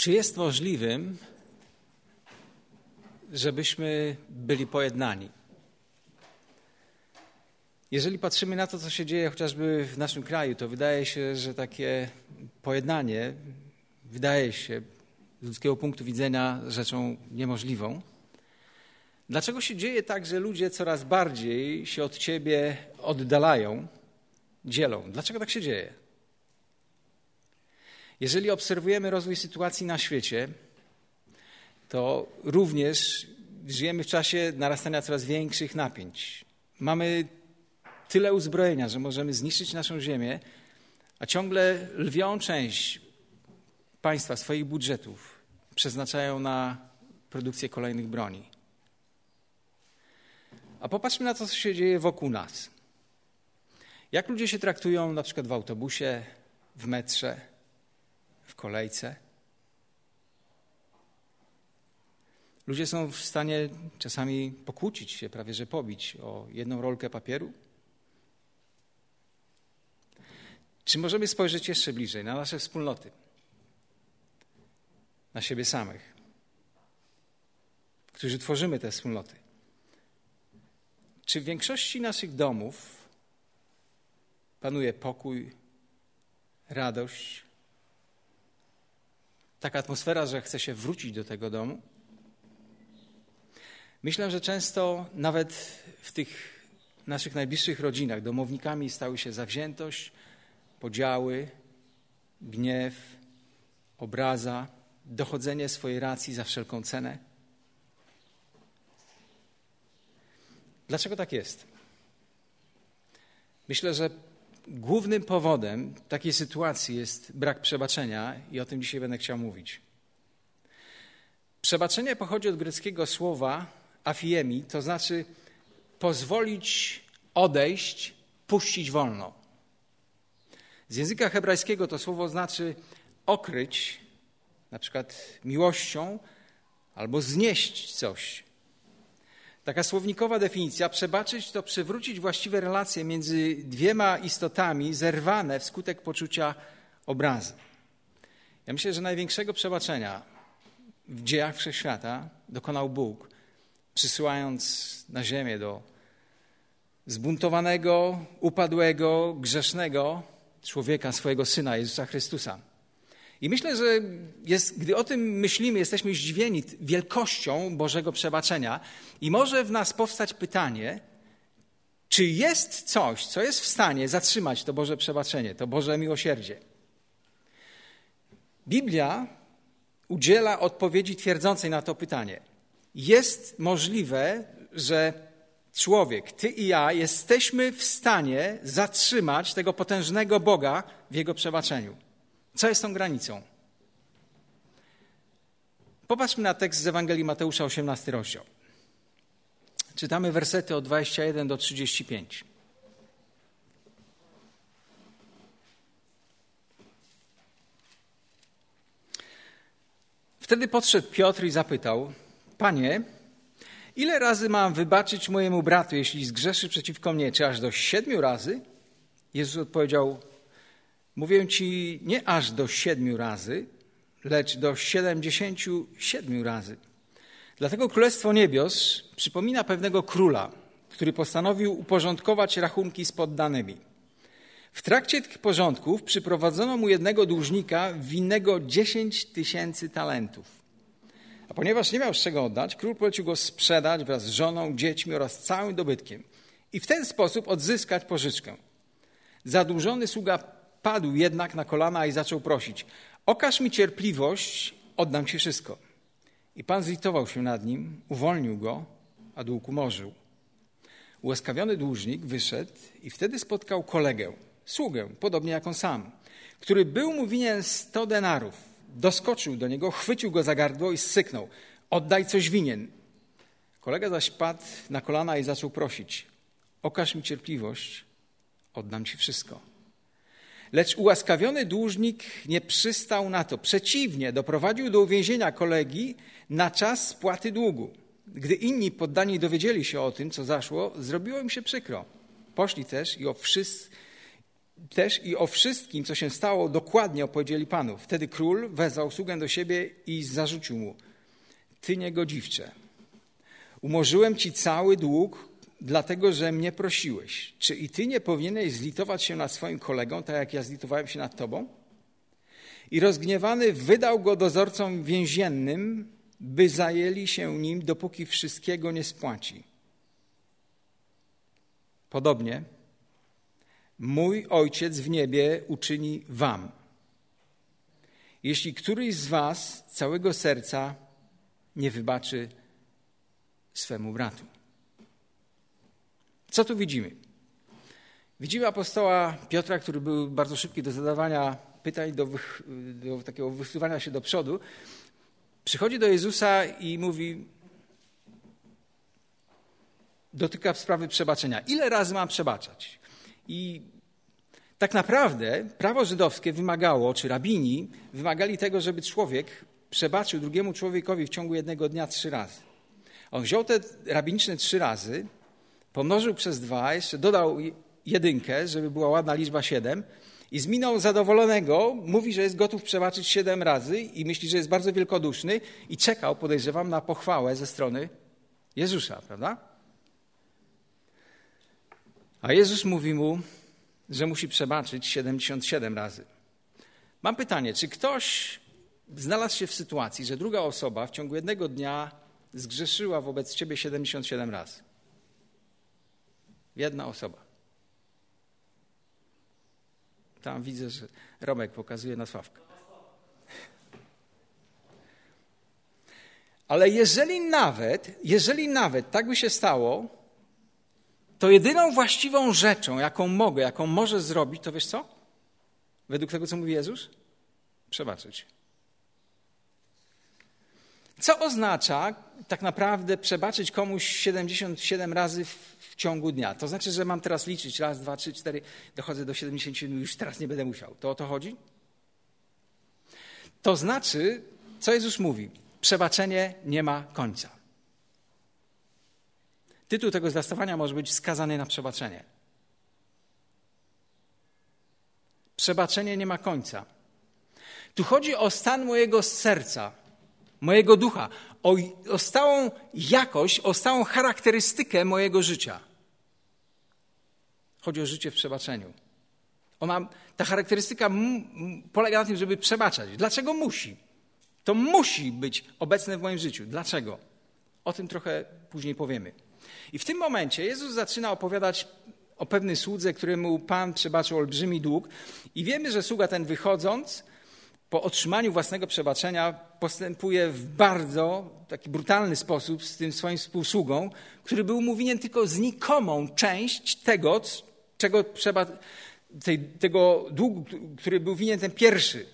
Czy jest możliwym, żebyśmy byli pojednani? Jeżeli patrzymy na to, co się dzieje chociażby w naszym kraju, to wydaje się, że takie pojednanie wydaje się z ludzkiego punktu widzenia rzeczą niemożliwą. Dlaczego się dzieje tak, że ludzie coraz bardziej się od ciebie oddalają, dzielą? Dlaczego tak się dzieje? Jeżeli obserwujemy rozwój sytuacji na świecie, to również żyjemy w czasie narastania coraz większych napięć. Mamy tyle uzbrojenia, że możemy zniszczyć naszą ziemię, a ciągle lwią część państwa swoich budżetów przeznaczają na produkcję kolejnych broni. A popatrzmy na to, co się dzieje wokół nas. Jak ludzie się traktują na przykład w autobusie, w metrze, w kolejce. Ludzie są w stanie czasami pokłócić się, prawie że pobić o jedną rolkę papieru. Czy możemy spojrzeć jeszcze bliżej na nasze wspólnoty, na siebie samych, którzy tworzymy te wspólnoty? Czy w większości naszych domów panuje pokój, radość, taka atmosfera, że chce się wrócić do tego domu? Myślę, że często nawet w tych naszych najbliższych rodzinach domownikami stały się zawziętość, podziały, gniew, obraza, dochodzenie swojej racji za wszelką cenę. Dlaczego tak jest? Myślę, że głównym powodem takiej sytuacji jest brak przebaczenia i o tym dzisiaj będę chciał mówić. Przebaczenie pochodzi od greckiego słowa afiemi, to znaczy pozwolić odejść, puścić wolno. Z języka hebrajskiego to słowo znaczy okryć, na przykład miłością, albo znieść coś. Taka słownikowa definicja przebaczyć to przywrócić właściwe relacje między dwiema istotami zerwane wskutek poczucia obrazy. Ja myślę, że największego przebaczenia w dziejach wszechświata dokonał Bóg, przysyłając na ziemię do zbuntowanego, upadłego, grzesznego człowieka, swojego syna Jezusa Chrystusa. I myślę, że jest, gdy o tym myślimy, jesteśmy zdziwieni wielkością Bożego przebaczenia i może w nas powstać pytanie, czy jest coś, co jest w stanie zatrzymać to Boże przebaczenie, to Boże miłosierdzie? Biblia udziela odpowiedzi twierdzącej na to pytanie. Jest możliwe, że człowiek, ty i ja, jesteśmy w stanie zatrzymać tego potężnego Boga w jego przebaczeniu. Co jest tą granicą? Popatrzmy na tekst z Ewangelii Mateusza, 18 rozdział. Czytamy wersety od 21 do 35. Wtedy podszedł Piotr i zapytał: Panie, ile razy mam wybaczyć mojemu bratu, jeśli zgrzeszy przeciwko mnie? Czy aż do siedmiu razy? Jezus odpowiedział: Mówię ci nie aż do siedmiu razy, lecz do siedemdziesięciu siedmiu razy. Dlatego Królestwo Niebios przypomina pewnego króla, który postanowił uporządkować rachunki z poddanymi. W trakcie tych porządków przyprowadzono mu jednego dłużnika winnego dziesięć tysięcy talentów. A ponieważ nie miał z czego oddać, król polecił go sprzedać wraz z żoną, dziećmi oraz całym dobytkiem i w ten sposób odzyskać pożyczkę. Zadłużony sługa Padł jednak na kolana i zaczął prosić: Okaż mi cierpliwość, oddam ci wszystko. I pan zlitował się nad nim, uwolnił go, a dług umorzył. Ułaskawiony dłużnik wyszedł i wtedy spotkał kolegę, sługę, podobnie jak on sam, który był mu winien sto denarów. Doskoczył do niego, chwycił go za gardło i syknął: Oddaj coś winien. Kolega zaś padł na kolana i zaczął prosić: Okaż mi cierpliwość, oddam ci wszystko. Lecz ułaskawiony dłużnik nie przystał na to. Przeciwnie, doprowadził do uwięzienia kolegi na czas spłaty długu. Gdy inni poddani dowiedzieli się o tym, co zaszło, zrobiło im się przykro. Poszli też i o wszystko też i o wszystkim, co się stało, dokładnie opowiedzieli Panu. Wtedy król wezwał sługę do siebie i zarzucił mu: Ty niegodziwcze, umorzyłem ci cały dług, dlatego że mnie prosiłeś. Czy i ty nie powinieneś zlitować się nad swoim kolegą, tak jak ja zlitowałem się nad tobą? I rozgniewany wydał go dozorcom więziennym, by zajęli się nim, dopóki wszystkiego nie spłaci. Podobnie mój Ojciec w niebie uczyni wam. Jeśli któryś z was całego serca nie wybaczy swemu bratu. Co tu widzimy? Widzimy apostoła Piotra, który był bardzo szybki do zadawania pytań, do, do takiego wysuwania się do przodu. Przychodzi do Jezusa i mówi, dotyka sprawy przebaczenia. Ile razy mam przebaczać? I tak naprawdę prawo żydowskie wymagało, czy rabini wymagali tego, żeby człowiek przebaczył drugiemu człowiekowi w ciągu jednego dnia trzy razy. On wziął te rabiniczne trzy razy, pomnożył przez dwa, jeszcze dodał jedynkę, żeby była ładna liczba siedem i z miną zadowolonego mówi, że jest gotów przebaczyć siedem razy i myśli, że jest bardzo wielkoduszny i czekał, podejrzewam, na pochwałę ze strony Jezusa, prawda? A Jezus mówi mu, że musi przebaczyć 77 razy. Mam pytanie, czy ktoś znalazł się w sytuacji, że druga osoba w ciągu jednego dnia zgrzeszyła wobec ciebie 77 razy? Jedna osoba. Tam widzę, że Romek pokazuje na Sławkę. Ale jeżeli nawet, jeżeli nawet tak by się stało, to jedyną właściwą rzeczą, jaką mogę, jaką może zrobić, to wiesz co? Według tego, co mówi Jezus? Przebaczyć. Co oznacza tak naprawdę przebaczyć komuś 77 razy w, ciągu dnia? To znaczy, że mam teraz liczyć raz, dwa, trzy, cztery, dochodzę do 77, już teraz nie będę musiał. To o to chodzi? To znaczy, co Jezus mówi? Przebaczenie nie ma końca. Tytuł tego zwiastowania może być skazany na przebaczenie. Przebaczenie nie ma końca. Tu chodzi o stan mojego serca, mojego ducha, o, o stałą jakość, o stałą charakterystykę mojego życia. Chodzi o życie w przebaczeniu. Ona, ta charakterystyka polega na tym, żeby przebaczać. Dlaczego musi? To musi być obecne w moim życiu. Dlaczego? O tym trochę później powiemy. I w tym momencie Jezus zaczyna opowiadać o pewnej słudze, któremu Pan przebaczył olbrzymi dług. I wiemy, że sługa ten wychodząc, po otrzymaniu własnego przebaczenia, postępuje w bardzo taki brutalny sposób z tym swoim współsługą, który był mu winien tylko znikomą część tego, czego przeba, tej, tego długu, który był winien ten pierwszy.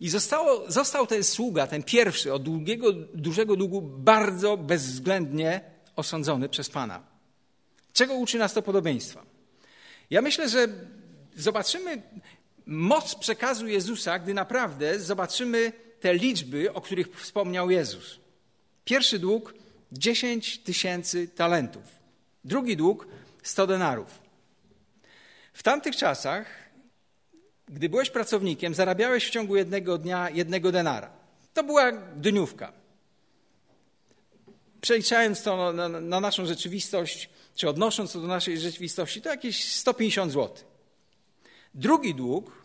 I zostało, został ten sługa, ten pierwszy, od długiego, dużego długu, bardzo bezwzględnie osądzony przez Pana. Czego uczy nas to podobieństwa? Ja myślę, że zobaczymy moc przekazu Jezusa, gdy naprawdę zobaczymy te liczby, o których wspomniał Jezus. Pierwszy dług 10 tysięcy talentów. Drugi dług 100 denarów. W tamtych czasach, gdy byłeś pracownikiem, zarabiałeś w ciągu jednego dnia jednego denara. To była dniówka przeliczając to na, na, na, naszą rzeczywistość, czy odnosząc to do naszej rzeczywistości, to jakieś 150 zł. Drugi dług,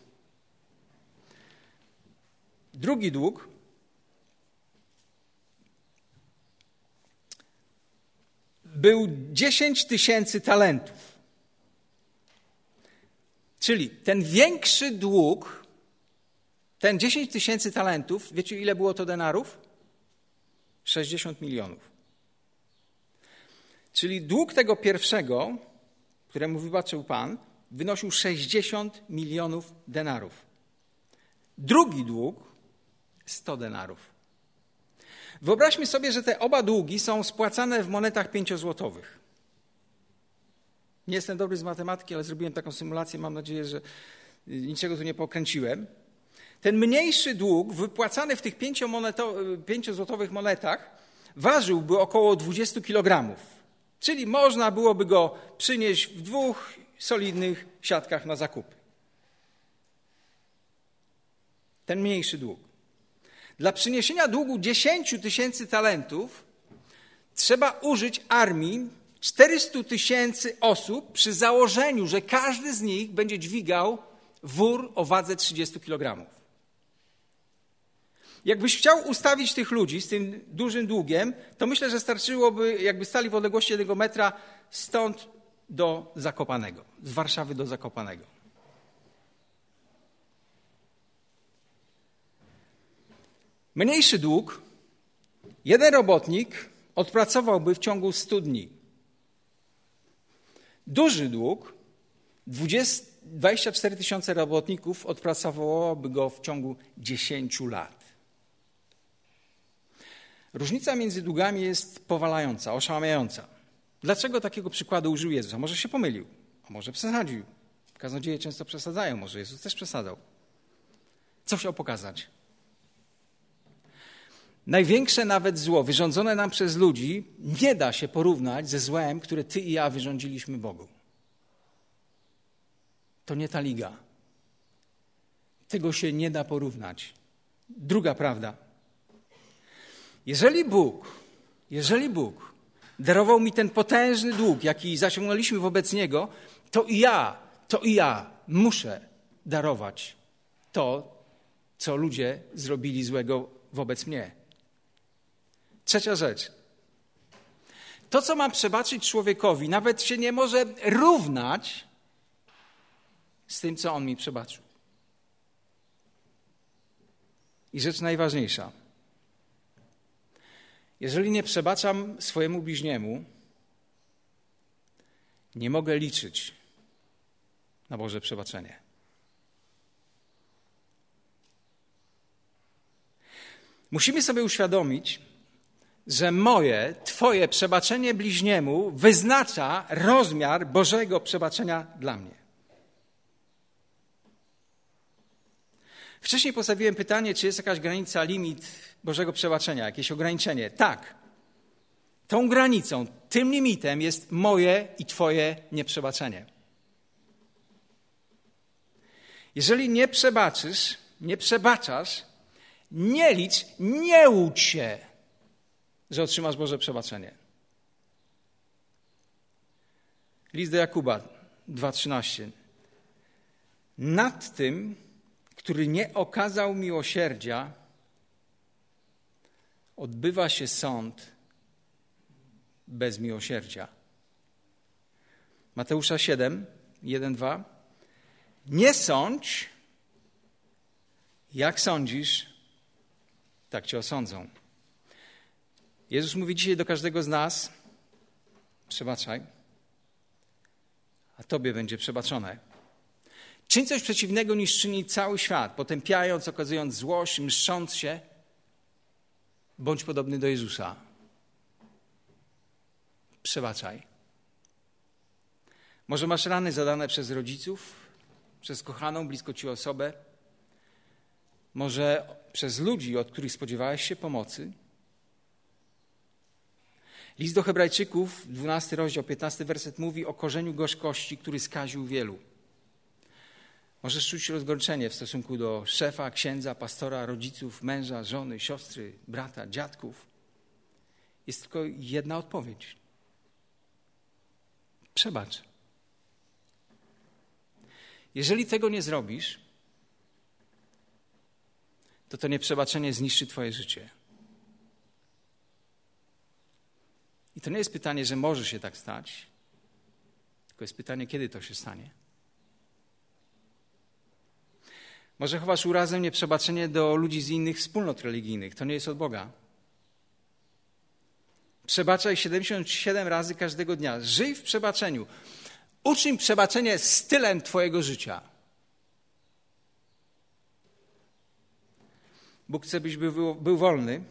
drugi dług był 10 tysięcy talentów. Czyli ten większy dług, ten 10 tysięcy talentów, wiecie ile było to denarów? 60 milionów. Czyli dług tego pierwszego, któremu wybaczył Pan, wynosił 60 milionów denarów. Drugi dług 100 denarów. Wyobraźmy sobie, że te oba długi są spłacane w monetach pięciozłotowych. Nie jestem dobry z matematyki, ale zrobiłem taką symulację. Mam nadzieję, że y, niczego tu nie pokręciłem. Ten mniejszy dług wypłacany w tych y, pięciozłotowych monetach ważyłby około 20 kg. Czyli można byłoby go przynieść w dwóch solidnych siatkach na zakupy. Ten mniejszy dług. Dla przyniesienia długu 10 tysięcy talentów trzeba użyć armii 400 tysięcy osób przy założeniu, że każdy z nich będzie dźwigał wór o wadze 30 kg. Jakbyś chciał ustawić tych ludzi z tym dużym długiem, to myślę, że starczyłoby, jakby stali w odległości jednego metra stąd do Zakopanego, z Warszawy do Zakopanego. Mniejszy dług, jeden robotnik odpracowałby w ciągu 100 dni. Duży dług, 20, 24 tysiące robotników odpracowałoby go w ciągu 10 lat. Różnica między długami jest powalająca, oszałamiająca. Dlaczego takiego przykładu użył Jezus? A może się pomylił, a może przesadził. Kaznodzieje często przesadzają, może Jezus też przesadzał. Co chciał pokazać? Największe nawet zło wyrządzone nam przez ludzi nie da się porównać ze złem, które ty i ja wyrządziliśmy Bogu. To nie ta liga. Tego się nie da porównać. Druga prawda. Jeżeli Bóg, jeżeli Bóg darował mi ten potężny dług, jaki zaciągnęliśmy wobec Niego, to i ja, to i ja muszę darować to, co ludzie zrobili złego wobec mnie. Trzecia rzecz. To, co mam przebaczyć człowiekowi, nawet się nie może równać z tym, co on mi przebaczył. I rzecz najważniejsza. Jeżeli nie przebaczam swojemu bliźniemu, nie mogę liczyć na Boże przebaczenie. Musimy sobie uświadomić, że moje, Twoje przebaczenie bliźniemu wyznacza rozmiar Bożego przebaczenia dla mnie. Wcześniej postawiłem pytanie, czy jest jakaś granica, limit Bożego przebaczenia, jakieś ograniczenie. Tak. Tą granicą, tym limitem jest moje i Twoje nieprzebaczenie. Jeżeli nie przebaczysz, nie przebaczasz, nie licz, nie łudź się, że otrzymasz Boże przebaczenie. List do Jakuba 2,13. Nad tym, który nie okazał miłosierdzia, odbywa się sąd bez miłosierdzia. Mateusza 7, 1, 2. Nie sądź, jak sądzisz, tak cię osądzą. Jezus mówi dzisiaj do każdego z nas: przebaczaj, a tobie będzie przebaczone. Czyń coś przeciwnego niż czyni cały świat, potępiając, okazując złość, mszcząc się. Bądź podobny do Jezusa. Przebaczaj. Może masz rany zadane przez rodziców, przez kochaną, blisko ci osobę, może przez ludzi, od których spodziewałeś się pomocy. List do Hebrajczyków, 12 rozdział, 15 werset mówi o korzeniu gorzkości, który skaził wielu. Możesz czuć rozgorczenie w stosunku do szefa, księdza, pastora, rodziców, męża, żony, siostry, brata, dziadków. Jest tylko jedna odpowiedź. Przebacz. Jeżeli tego nie zrobisz, to to nieprzebaczenie zniszczy Twoje życie. I to nie jest pytanie, że może się tak stać, tylko jest pytanie, kiedy to się stanie. Może chowasz urazem nieprzebaczenie do ludzi z innych wspólnot religijnych. To nie jest od Boga. Przebaczaj 77 razy każdego dnia. Żyj w przebaczeniu. Uczyń przebaczenie stylem Twojego życia. Bóg chce, byś był, był wolny.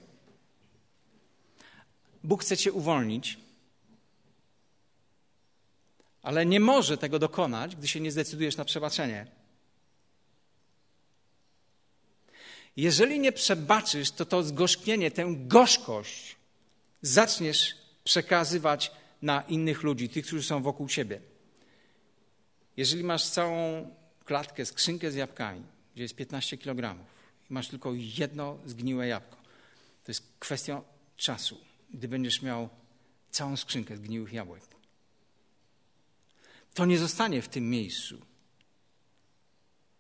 Bóg chce Cię uwolnić, ale nie może tego dokonać, gdy się nie zdecydujesz na przebaczenie. Jeżeli nie przebaczysz, to to zgorzknienie, tę gorzkość zaczniesz przekazywać na innych ludzi, tych, którzy są wokół ciebie. Jeżeli masz całą klatkę, skrzynkę z jabłkami, gdzie jest 15 kg, Masz tylko jedno zgniłe jabłko. To jest kwestia czasu, gdy będziesz miał całą skrzynkę zgniłych jabłek. To nie zostanie w tym miejscu.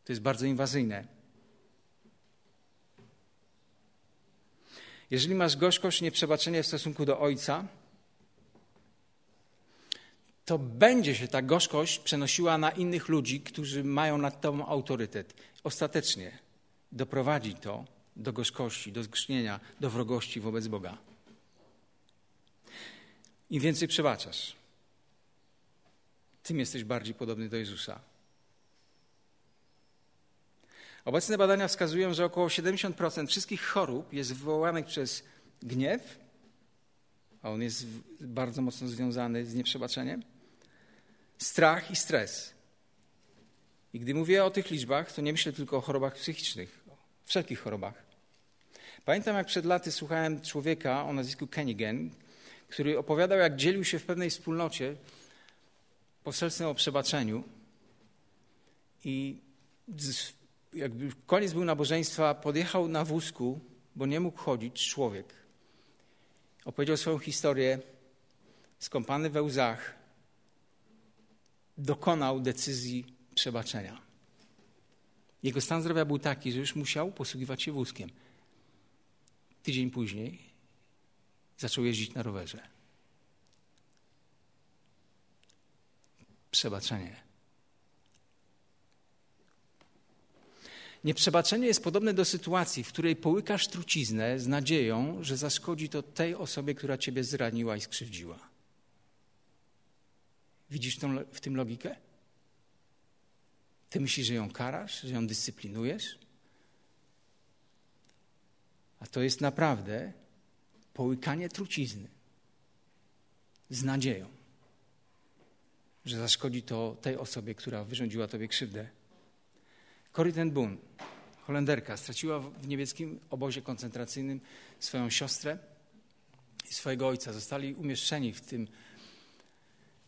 To jest bardzo inwazyjne. Jeżeli masz gorzkość, nieprzebaczenie w stosunku do Ojca, to będzie się ta gorzkość przenosiła na innych ludzi, którzy mają nad tobą autorytet. Ostatecznie doprowadzi to do gorzkości, do zgrznienia, do wrogości wobec Boga. Im więcej przebaczasz, tym jesteś bardziej podobny do Jezusa. Obecne badania wskazują, że około 70% wszystkich chorób jest wywołanych przez gniew, a on jest bardzo mocno związany z nieprzebaczeniem, strach i stres. I gdy mówię o tych liczbach, to nie myślę tylko o chorobach psychicznych, o wszelkich chorobach. Pamiętam, jak przed laty słuchałem człowieka o nazwisku Kennigan, który opowiadał, jak dzielił się w pewnej wspólnocie poselstwem o przebaczeniu i jakby koniec był nabożeństwa, podjechał na wózku, bo nie mógł chodzić, człowiek. Opowiedział swoją historię, skąpany we łzach, dokonał decyzji przebaczenia. Jego stan zdrowia był taki, że już musiał posługiwać się wózkiem. Tydzień później zaczął jeździć na rowerze. Przebaczenie. Nieprzebaczenie jest podobne do sytuacji, w której połykasz truciznę z nadzieją, że zaszkodzi to tej osobie, która ciebie zraniła i skrzywdziła. Widzisz tą, w tym logikę? Ty myślisz, że ją karasz, że ją dyscyplinujesz? A to jest naprawdę połykanie trucizny z nadzieją, że zaszkodzi to tej osobie, która wyrządziła tobie krzywdę. Corrie ten Boom, Holenderka, straciła w niemieckim obozie koncentracyjnym swoją siostrę i swojego ojca. Zostali umieszczeni w tym,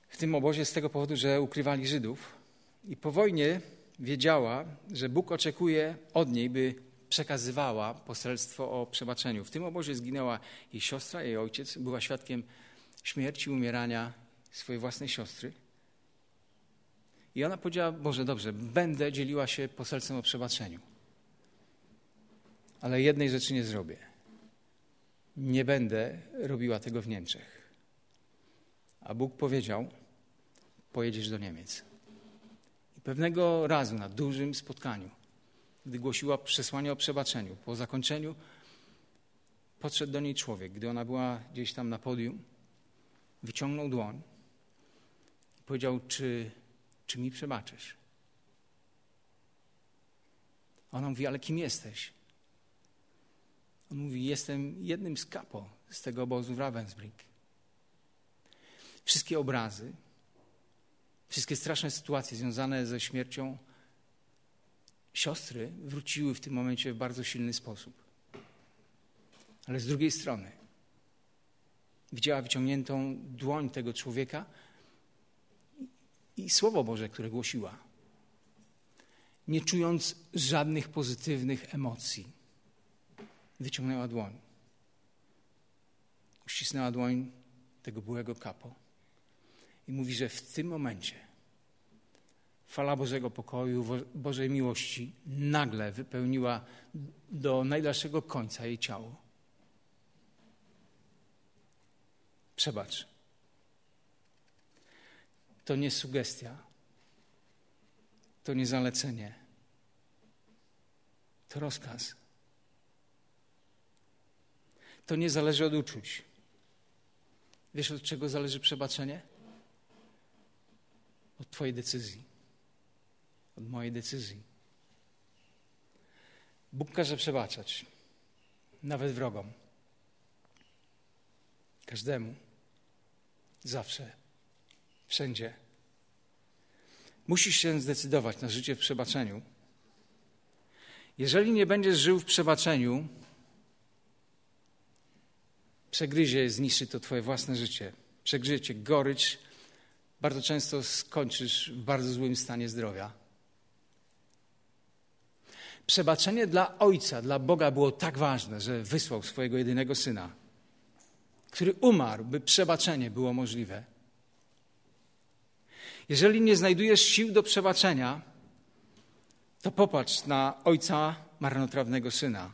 w tym obozie z tego powodu, że ukrywali Żydów. I po wojnie wiedziała, że Bóg oczekuje od niej, by przekazywała poselstwo o przebaczeniu. W tym obozie zginęła jej siostra, jej ojciec, była świadkiem śmierci, umierania swojej własnej siostry. I ona powiedziała, Boże, dobrze, będę dzieliła się poselstwem o przebaczeniu. Ale jednej rzeczy nie zrobię. Nie będę robiła tego w Niemczech. A Bóg powiedział, pojedziesz do Niemiec. I pewnego razu na dużym spotkaniu, gdy głosiła przesłanie o przebaczeniu, po zakończeniu podszedł do niej człowiek, gdy ona była gdzieś tam na podium, wyciągnął dłoń i powiedział, czy czy mi przebaczysz? Ona mówi, ale kim jesteś? On mówi, jestem jednym z kapo z tego obozu w Ravensbrück. Wszystkie obrazy, wszystkie straszne sytuacje związane ze śmiercią siostry wróciły w tym momencie w bardzo silny sposób. Ale z drugiej strony widziała wyciągniętą dłoń tego człowieka, i Słowo Boże, które głosiła, nie czując żadnych pozytywnych emocji, wyciągnęła dłoń. Uścisnęła dłoń tego byłego kapo i mówi, że w tym momencie fala Bożego pokoju, Bożej miłości nagle wypełniła do najdalszego końca jej ciało. Przebacz. To nie sugestia. To nie zalecenie. To rozkaz. To nie zależy od uczuć. Wiesz, od czego zależy przebaczenie? Od Twojej decyzji. Od mojej decyzji. Bóg każe przebaczać. Nawet wrogom. Każdemu. Zawsze wszędzie. Musisz się zdecydować na życie w przebaczeniu. Jeżeli nie będziesz żył w przebaczeniu, przegryzie, zniszczy to Twoje własne życie. Przegryzie Cię gorycz. Bardzo często skończysz w bardzo złym stanie zdrowia. Przebaczenie dla Ojca, dla Boga było tak ważne, że wysłał swojego jedynego Syna, który umarł, by przebaczenie było możliwe. Jeżeli nie znajdujesz sił do przebaczenia, to popatrz na Ojca marnotrawnego Syna.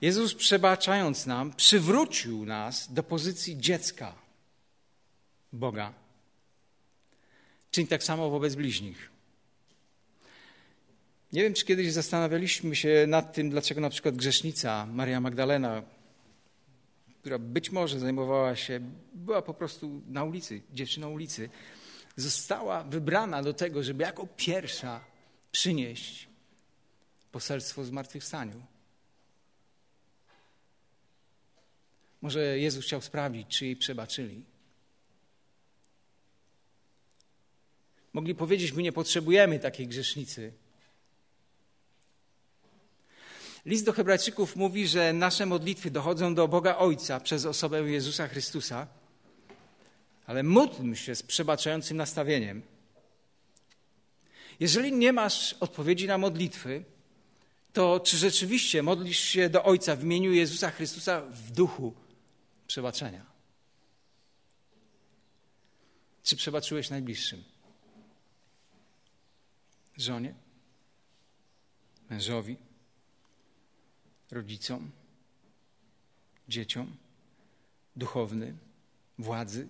Jezus przebaczając nam, przywrócił nas do pozycji dziecka Boga. Czyń tak samo wobec bliźnich. Nie wiem, czy kiedyś zastanawialiśmy się nad tym, dlaczego na przykład grzesznica Maria Magdalena, która być może zajmowała się, była po prostu na ulicy, dziewczyną ulicy, została wybrana do tego, żeby jako pierwsza przynieść poselstwo zmartwychwstaniu. Może Jezus chciał sprawdzić, czy jej przebaczyli. Mogli powiedzieć, my nie potrzebujemy takiej grzesznicy. List do Hebrajczyków mówi, że nasze modlitwy dochodzą do Boga Ojca przez osobę Jezusa Chrystusa, ale módlmy się z przebaczającym nastawieniem. Jeżeli nie masz odpowiedzi na modlitwy, to czy rzeczywiście modlisz się do Ojca w imieniu Jezusa Chrystusa w duchu przebaczenia? Czy przebaczyłeś najbliższym? Żonie, mężowi, rodzicom, dzieciom, duchowny, władzy,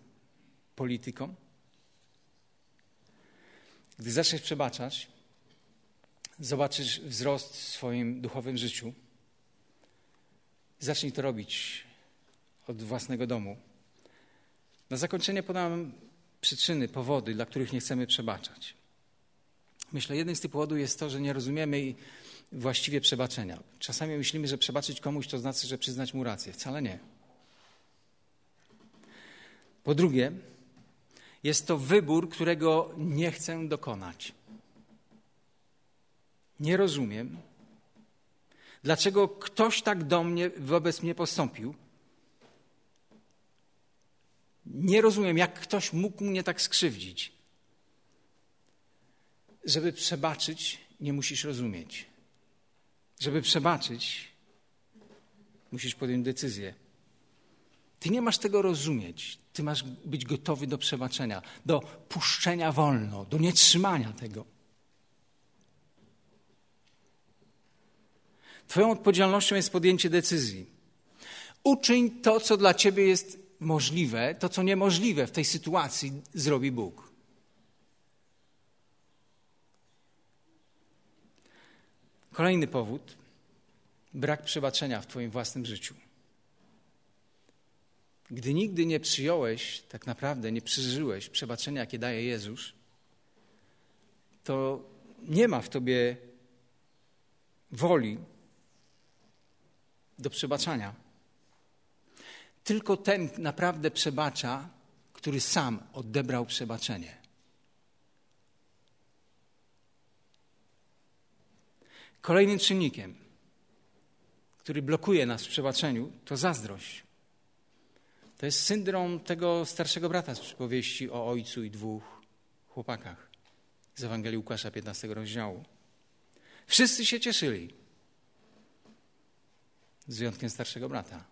politykom. Gdy zaczniesz przebaczać, zobaczysz wzrost w swoim duchowym życiu. Zacznij to robić od własnego domu. Na zakończenie podam przyczyny, powody, dla których nie chcemy przebaczać. Myślę, jeden z tych powodów jest to, że nie rozumiemy właściwie przebaczenia. Czasami myślimy, że przebaczyć komuś to znaczy, że przyznać mu rację. Wcale nie. Po drugie, jest to wybór, którego nie chcę dokonać. Nie rozumiem, dlaczego ktoś tak do mnie, wobec mnie postąpił. Nie rozumiem, jak ktoś mógł mnie tak skrzywdzić. Żeby przebaczyć, nie musisz rozumieć. Żeby przebaczyć, musisz podjąć decyzję. Ty nie masz tego rozumieć. Ty masz być gotowy do przebaczenia, do puszczenia wolno, do nietrzymania tego. Twoją odpowiedzialnością jest podjęcie decyzji. Uczyń to, co dla ciebie jest możliwe, to, co niemożliwe w tej sytuacji zrobi Bóg. Kolejny powód brak przebaczenia w Twoim własnym życiu. Gdy nigdy nie przyjąłeś, tak naprawdę nie przeżyłeś przebaczenia, jakie daje Jezus, to nie ma w Tobie woli do przebaczania. Tylko ten naprawdę przebacza, który sam odebrał przebaczenie. Kolejnym czynnikiem, który blokuje nas w przebaczeniu, to zazdrość. To jest syndrom tego starszego brata z przypowieści o ojcu i dwóch chłopakach z Ewangelii Łukasza 15 rozdziału. Wszyscy się cieszyli, z wyjątkiem starszego brata.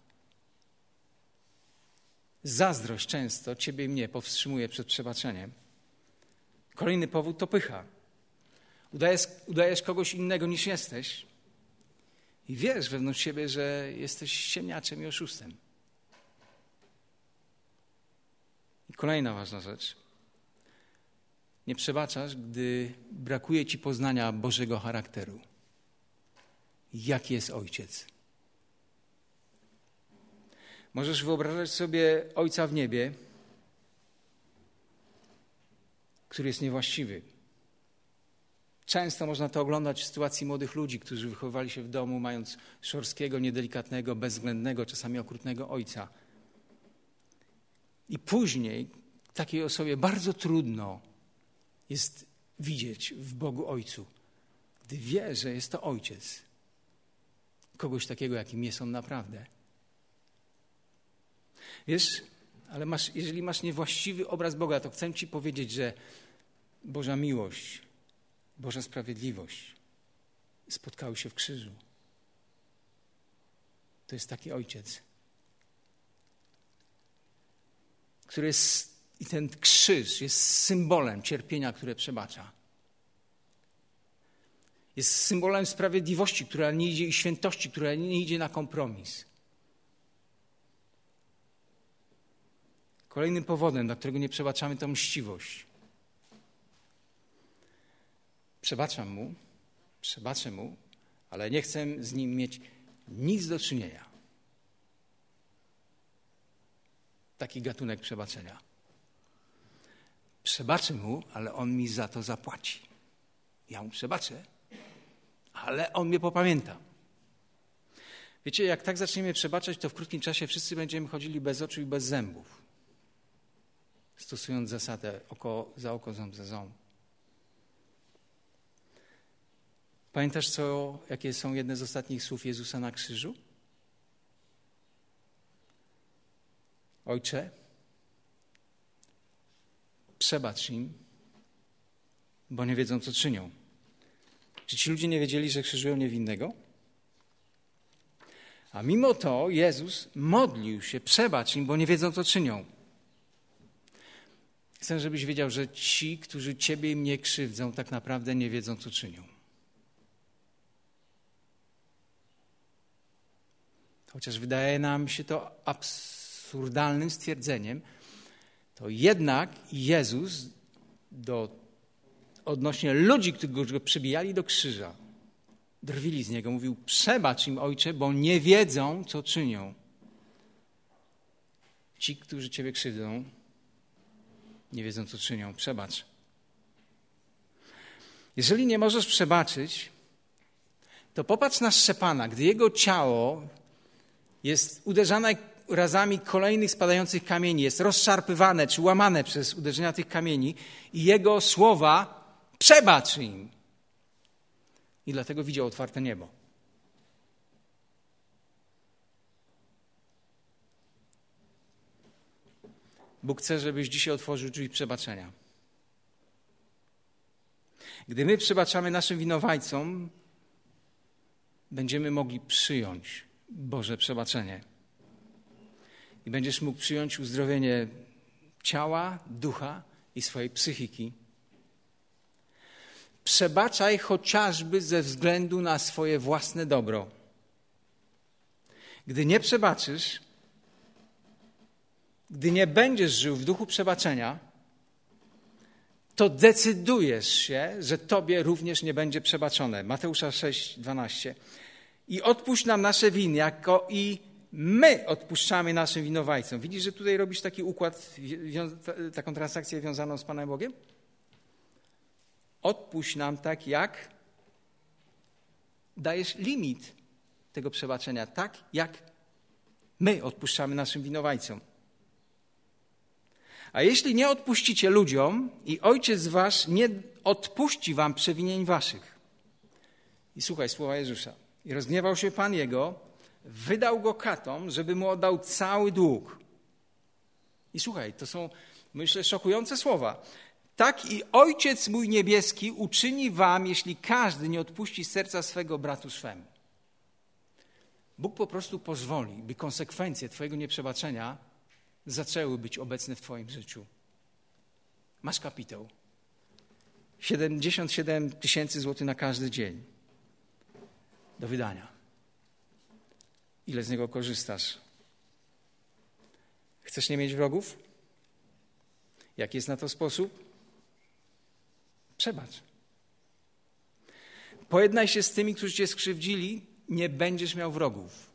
Zazdrość często ciebie i mnie powstrzymuje przed przebaczeniem. Kolejny powód to pycha. Udajesz, udajesz kogoś innego niż jesteś i wiesz wewnątrz siebie, że jesteś ciemniaczem i oszustem. I kolejna ważna rzecz. Nie przebaczasz, gdy brakuje ci poznania Bożego charakteru. Jaki jest ojciec? Możesz wyobrażać sobie ojca w niebie, który jest niewłaściwy, Często można to oglądać w sytuacji młodych ludzi, którzy wychowywali się w domu, mając szorskiego, niedelikatnego, bezwzględnego, czasami okrutnego ojca. I później takiej osobie bardzo trudno jest widzieć w Bogu Ojcu, gdy wie, że jest to Ojciec. Kogoś takiego, jakim jest On naprawdę. Wiesz, ale masz, jeżeli masz niewłaściwy obraz Boga, to chcę Ci powiedzieć, że Boża miłość, Boża sprawiedliwość spotkały się w krzyżu. To jest taki ojciec, który jest, i ten krzyż jest symbolem cierpienia, które przebacza. Jest symbolem sprawiedliwości, która nie idzie i świętości, która nie idzie na kompromis. Kolejnym powodem, dla którego nie przebaczamy, to mściwość. Przebaczam mu, przebaczę mu, ale nie chcę z nim mieć nic do czynienia. Taki gatunek przebaczenia. Przebaczę mu, ale on mi za to zapłaci. Ja mu przebaczę, ale on mnie popamięta. Wiecie, jak tak zaczniemy przebaczać, to w krótkim czasie wszyscy będziemy chodzili bez oczu i bez zębów, stosując zasadę oko za oko, ząb za ząb. Pamiętasz, co, jakie są jedne z ostatnich słów Jezusa na krzyżu? Ojcze, przebacz im, bo nie wiedzą, co czynią. Czy ci ludzie nie wiedzieli, że krzyżują niewinnego? A mimo to Jezus modlił się, przebacz im, bo nie wiedzą, co czynią. Chcę, żebyś wiedział, że ci, którzy ciebie i mnie krzywdzą, tak naprawdę nie wiedzą, co czynią. Chociaż wydaje nam się to absurdalnym stwierdzeniem, to jednak Jezus do odnośnie ludzi, którzy go przybijali do krzyża, drwili z niego, mówił: Przebacz im, ojcze, bo nie wiedzą, co czynią. Ci, którzy ciebie krzywdzą, nie wiedzą, co czynią. Przebacz. Jeżeli nie możesz przebaczyć, to popatrz na Szczepana, gdy jego ciało jest uderzane razami kolejnych spadających kamieni, jest rozszarpywane czy łamane przez uderzenia tych kamieni i jego słowa Przebacz im. I dlatego widział otwarte niebo. Bóg chce, żebyś dzisiaj otworzył drzwi przebaczenia. Gdy my przebaczamy naszym winowajcom, będziemy mogli przyjąć Boże przebaczenie. I będziesz mógł przyjąć uzdrowienie ciała, ducha i swojej psychiki Przebaczaj chociażby ze względu na swoje własne dobro. Gdy nie przebaczysz, gdy nie będziesz żył w duchu przebaczenia, to decydujesz się, że Tobie również nie będzie przebaczone. Mateusza 6, 12. I odpuść nam nasze winy, jako i my odpuszczamy naszym winowajcom. Widzisz, że tutaj robisz taki układ, taką transakcję wiązaną z Panem Bogiem? Odpuść nam tak, jak dajesz limit tego przebaczenia, tak jak my odpuszczamy naszym winowajcom. A jeśli nie odpuścicie ludziom i ojciec wasz nie odpuści wam przewinień waszych. I słuchaj słowa Jezusa. I rozgniewał się Pan Jego, wydał go katom, żeby mu oddał cały dług. I słuchaj, to są, myślę, szokujące słowa. Tak i Ojciec mój niebieski uczyni wam, jeśli każdy nie odpuści serca swego bratu swemu. Bóg po prostu pozwoli, by konsekwencje Twojego nieprzebaczenia zaczęły być obecne w Twoim życiu. Masz kapitał. 77 tysięcy złotych na każdy dzień do wydania. Ile z niego korzystasz? Chcesz nie mieć wrogów? Jaki jest na to sposób? Przebacz. Pojednaj się z tymi, którzy cię skrzywdzili, nie będziesz miał wrogów.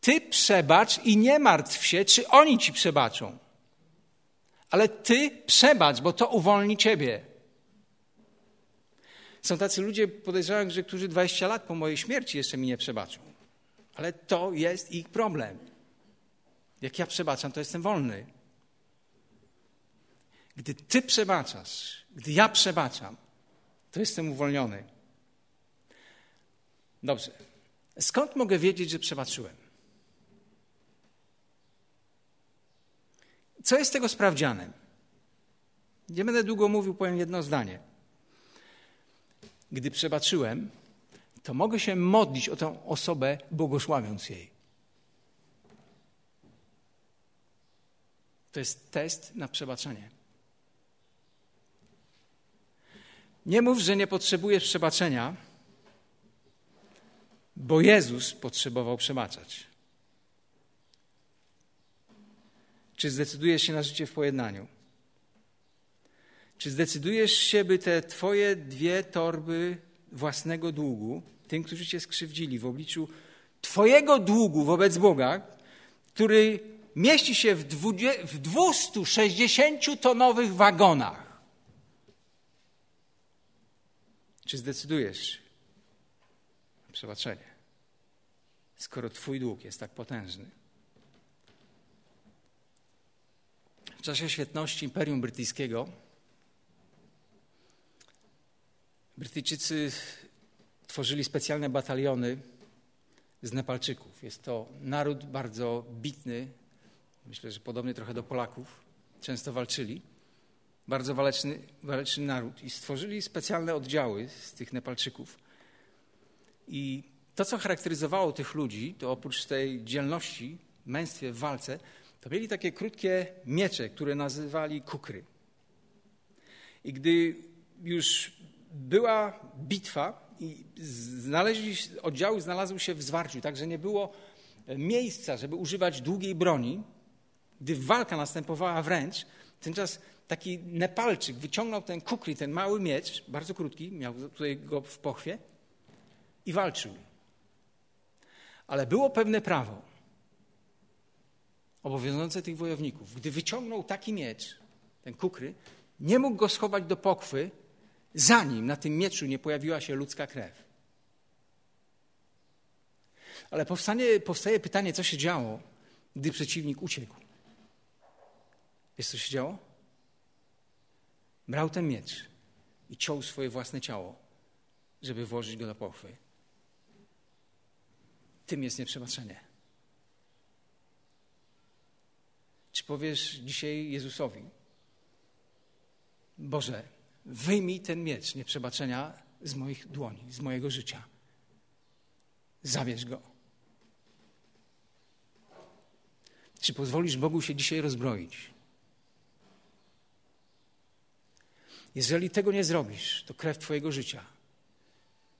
Ty przebacz i nie martw się, czy oni ci przebaczą. Ale ty przebacz, bo to uwolni ciebie. Są tacy ludzie, podejrzewam, że którzy 20 lat po mojej śmierci jeszcze mi nie przebaczą. Ale to jest ich problem. Jak ja przebaczam, to jestem wolny. Gdy Ty przebaczasz, gdy ja przebaczam, to jestem uwolniony. Dobrze. Skąd mogę wiedzieć, że przebaczyłem? Co jest tego sprawdzianem? Nie będę długo mówił, powiem jedno zdanie. Gdy przebaczyłem, to mogę się modlić o tę osobę, błogosławiąc jej. To jest test na przebaczenie. Nie mów, że nie potrzebujesz przebaczenia, bo Jezus potrzebował przebaczać. Czy zdecydujesz się na życie w pojednaniu? Czy zdecydujesz się, by te Twoje dwie torby własnego długu, tym, którzy Cię skrzywdzili, w obliczu Twojego długu wobec Boga, który mieści się w 260-tonowych wagonach, czy zdecydujesz? Przebaczenie, skoro Twój dług jest tak potężny? W czasie świetności Imperium Brytyjskiego Brytyjczycy tworzyli specjalne bataliony z Nepalczyków. Jest to naród bardzo bitny, myślę, że podobny trochę do Polaków. Często walczyli. Bardzo waleczny, waleczny naród. I stworzyli specjalne oddziały z tych Nepalczyków. I to, co charakteryzowało tych ludzi, to oprócz tej dzielności, męstwie w walce, to mieli takie krótkie miecze, które nazywali kukry. I gdy już była bitwa i znaleźli, oddziały znalazły się w zwarciu, także nie było miejsca, żeby używać długiej broni. Gdy walka następowała wręcz, tymczas taki Nepalczyk wyciągnął ten kukri, ten mały miecz, bardzo krótki, miał tutaj go w pochwie i walczył. Ale było pewne prawo obowiązujące tych wojowników. Gdy wyciągnął taki miecz, ten kukry, nie mógł go schować do pochwy, zanim na tym mieczu nie pojawiła się ludzka krew. Ale powstanie, powstaje pytanie, co się działo, gdy przeciwnik uciekł. Wiesz, co się działo? Brał ten miecz i ciął swoje własne ciało, żeby włożyć go do pochwy. Tym jest nieprzebaczenie. Czy powiesz dzisiaj Jezusowi, Boże, wyjmij ten miecz nieprzebaczenia z moich dłoni, z mojego życia. Zabierz go. Czy pozwolisz Bogu się dzisiaj rozbroić? Jeżeli tego nie zrobisz, to krew Twojego życia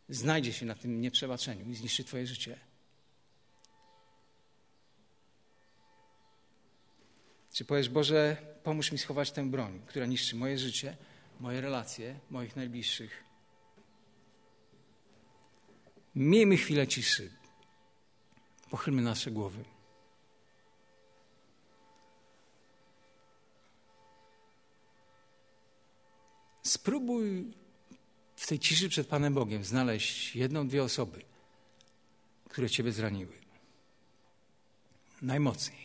znajdzie się na tym nieprzebaczeniu i zniszczy Twoje życie. Czy powiesz, Boże, pomóż mi schować tę broń, która niszczy moje życie, moje relacje, moich najbliższych. Miejmy chwilę ciszy. Pochylmy nasze głowy. Spróbuj w tej ciszy przed Panem Bogiem znaleźć jedną, dwie osoby, które Ciebie zraniły. Najmocniej.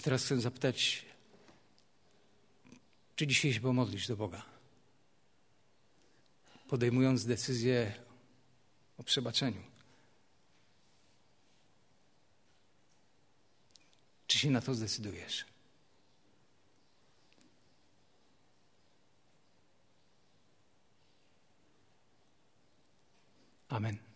A teraz chcę zapytać, czy dzisiaj się pomodlisz do Boga? Podejmując decyzję o przebaczeniu. Czy się na to zdecydujesz? Amen.